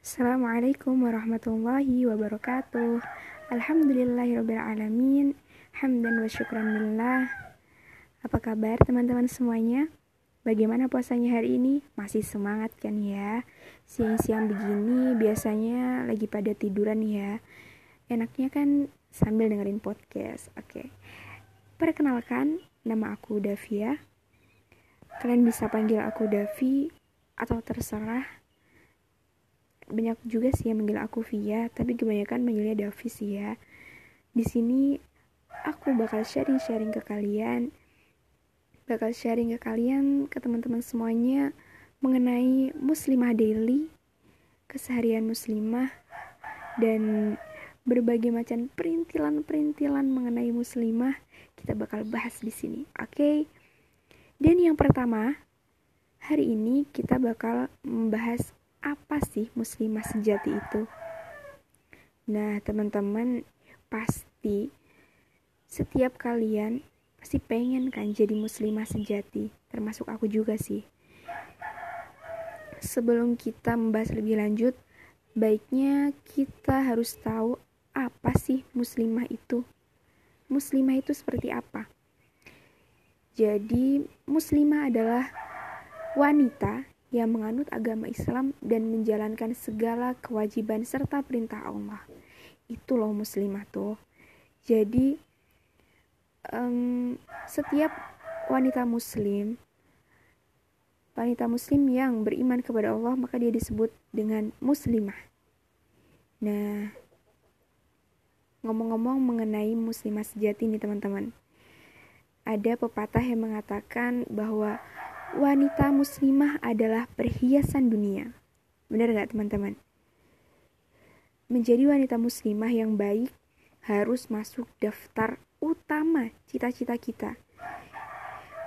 Assalamualaikum warahmatullahi wabarakatuh. Alhamdulillahirrabbilalamin Hamdan wa syukran lillah. Apa kabar teman-teman semuanya? Bagaimana puasanya hari ini? Masih semangat kan ya? Siang-siang begini biasanya lagi pada tiduran ya. Enaknya kan sambil dengerin podcast. Oke. Perkenalkan, nama aku Davia. Kalian bisa panggil aku Davi Atau terserah banyak juga sih yang manggil aku Via tapi kebanyakan manggilnya Davi sih ya di sini aku bakal sharing-sharing ke kalian bakal sharing ke kalian ke teman-teman semuanya mengenai muslimah daily keseharian muslimah dan berbagai macam perintilan-perintilan mengenai muslimah kita bakal bahas di sini oke okay? dan yang pertama hari ini kita bakal membahas apa sih muslimah sejati itu? Nah, teman-teman, pasti setiap kalian pasti pengen kan jadi muslimah sejati, termasuk aku juga sih. Sebelum kita membahas lebih lanjut, baiknya kita harus tahu apa sih muslimah itu. Muslimah itu seperti apa? Jadi, muslimah adalah wanita yang menganut agama Islam dan menjalankan segala kewajiban serta perintah Allah. Itu loh muslimah tuh. Jadi um, setiap wanita muslim wanita muslim yang beriman kepada Allah maka dia disebut dengan muslimah. Nah, ngomong-ngomong mengenai muslimah sejati nih teman-teman. Ada pepatah yang mengatakan bahwa wanita muslimah adalah perhiasan dunia. Benar nggak teman-teman? Menjadi wanita muslimah yang baik harus masuk daftar utama cita-cita kita.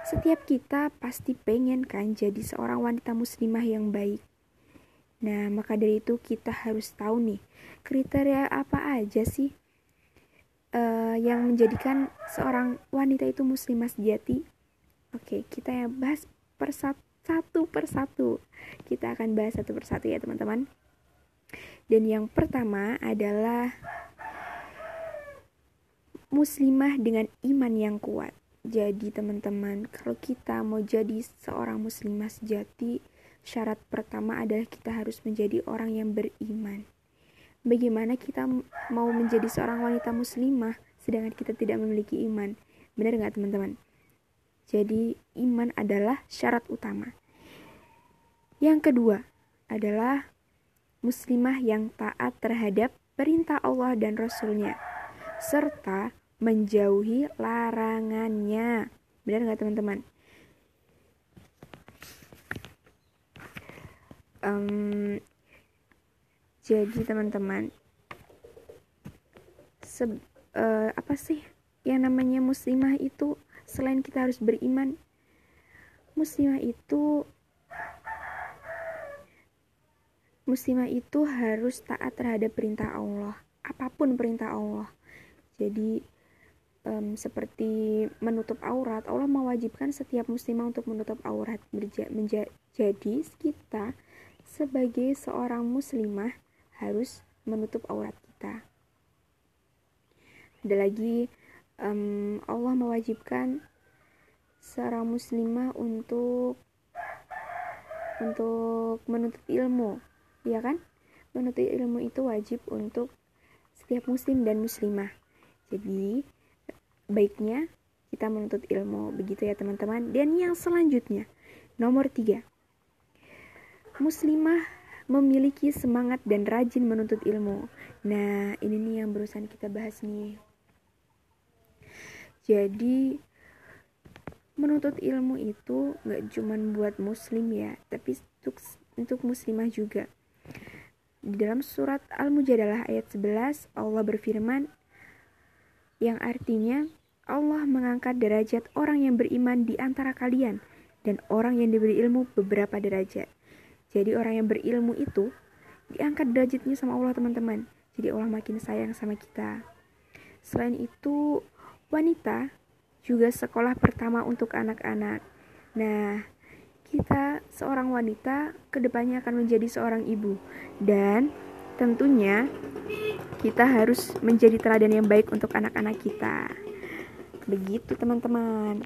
Setiap kita pasti pengen kan jadi seorang wanita muslimah yang baik. Nah, maka dari itu kita harus tahu nih, kriteria apa aja sih uh, yang menjadikan seorang wanita itu muslimah sejati? Oke, kita yang bahas persatu persatu. Kita akan bahas satu persatu ya teman-teman. Dan yang pertama adalah muslimah dengan iman yang kuat. Jadi teman-teman, kalau kita mau jadi seorang muslimah sejati, syarat pertama adalah kita harus menjadi orang yang beriman. Bagaimana kita mau menjadi seorang wanita muslimah sedangkan kita tidak memiliki iman? Benar nggak teman-teman? Jadi, iman adalah syarat utama. Yang kedua adalah muslimah yang taat terhadap perintah Allah dan Rasulnya, serta menjauhi larangannya. Benar nggak teman-teman? Um, jadi teman-teman, uh, apa sih yang namanya muslimah itu selain kita harus beriman muslimah itu muslimah itu harus taat terhadap perintah Allah. Apa pun perintah Allah. Jadi um, seperti menutup aurat Allah mewajibkan setiap muslimah untuk menutup aurat menjadi kita sebagai seorang muslimah harus menutup aurat kita. Ada lagi um, Allah mewajibkan seorang muslimah untuk untuk menuntut ilmu, ya kan? Menuntut ilmu itu wajib untuk setiap muslim dan muslimah. Jadi, baiknya kita menuntut ilmu, begitu ya teman-teman. Dan yang selanjutnya, nomor tiga, muslimah memiliki semangat dan rajin menuntut ilmu. Nah, ini nih yang berusaha kita bahas nih. Jadi menuntut ilmu itu gak cuman buat muslim ya, tapi untuk untuk muslimah juga. Di dalam surat Al-Mujadalah ayat 11 Allah berfirman yang artinya Allah mengangkat derajat orang yang beriman di antara kalian dan orang yang diberi ilmu beberapa derajat. Jadi orang yang berilmu itu diangkat derajatnya sama Allah teman-teman. Jadi Allah makin sayang sama kita. Selain itu wanita juga sekolah pertama untuk anak-anak. Nah, kita seorang wanita ke depannya akan menjadi seorang ibu. Dan tentunya kita harus menjadi teladan yang baik untuk anak-anak kita. Begitu teman-teman.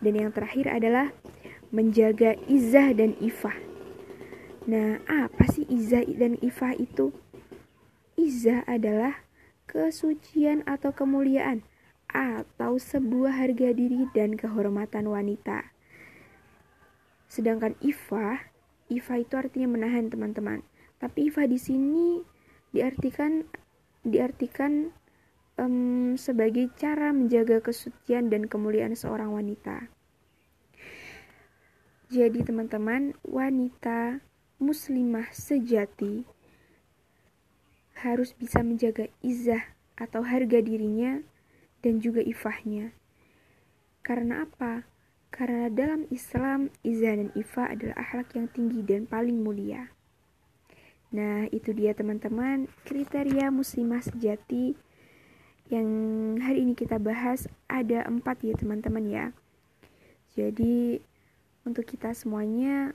Dan yang terakhir adalah menjaga izah dan ifah. Nah apa sih izah dan ifah itu? Izah adalah kesucian atau kemuliaan atau sebuah harga diri dan kehormatan wanita Sedangkan ifa, ifa itu artinya menahan teman-teman. Tapi ifa di sini diartikan diartikan um, sebagai cara menjaga kesucian dan kemuliaan seorang wanita. Jadi teman-teman, wanita muslimah sejati harus bisa menjaga izah atau harga dirinya dan juga ifahnya. Karena apa? Karena dalam Islam, izah dan ifa adalah akhlak yang tinggi dan paling mulia. Nah, itu dia teman-teman, kriteria muslimah sejati yang hari ini kita bahas ada empat ya teman-teman ya. Jadi, untuk kita semuanya,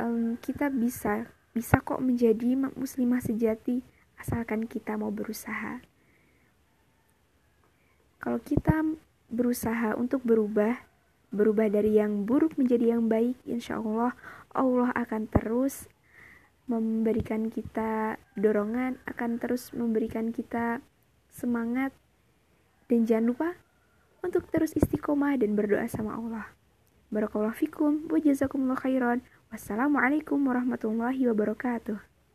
um, kita bisa bisa kok menjadi muslimah sejati asalkan kita mau berusaha. Kalau kita berusaha untuk berubah, berubah dari yang buruk menjadi yang baik, insya Allah Allah akan terus memberikan kita dorongan, akan terus memberikan kita semangat, dan jangan lupa untuk terus istiqomah dan berdoa sama Allah. Barakallahu fikum wa jazakumullah khairan. Wassalamualaikum warahmatullahi wabarakatuh.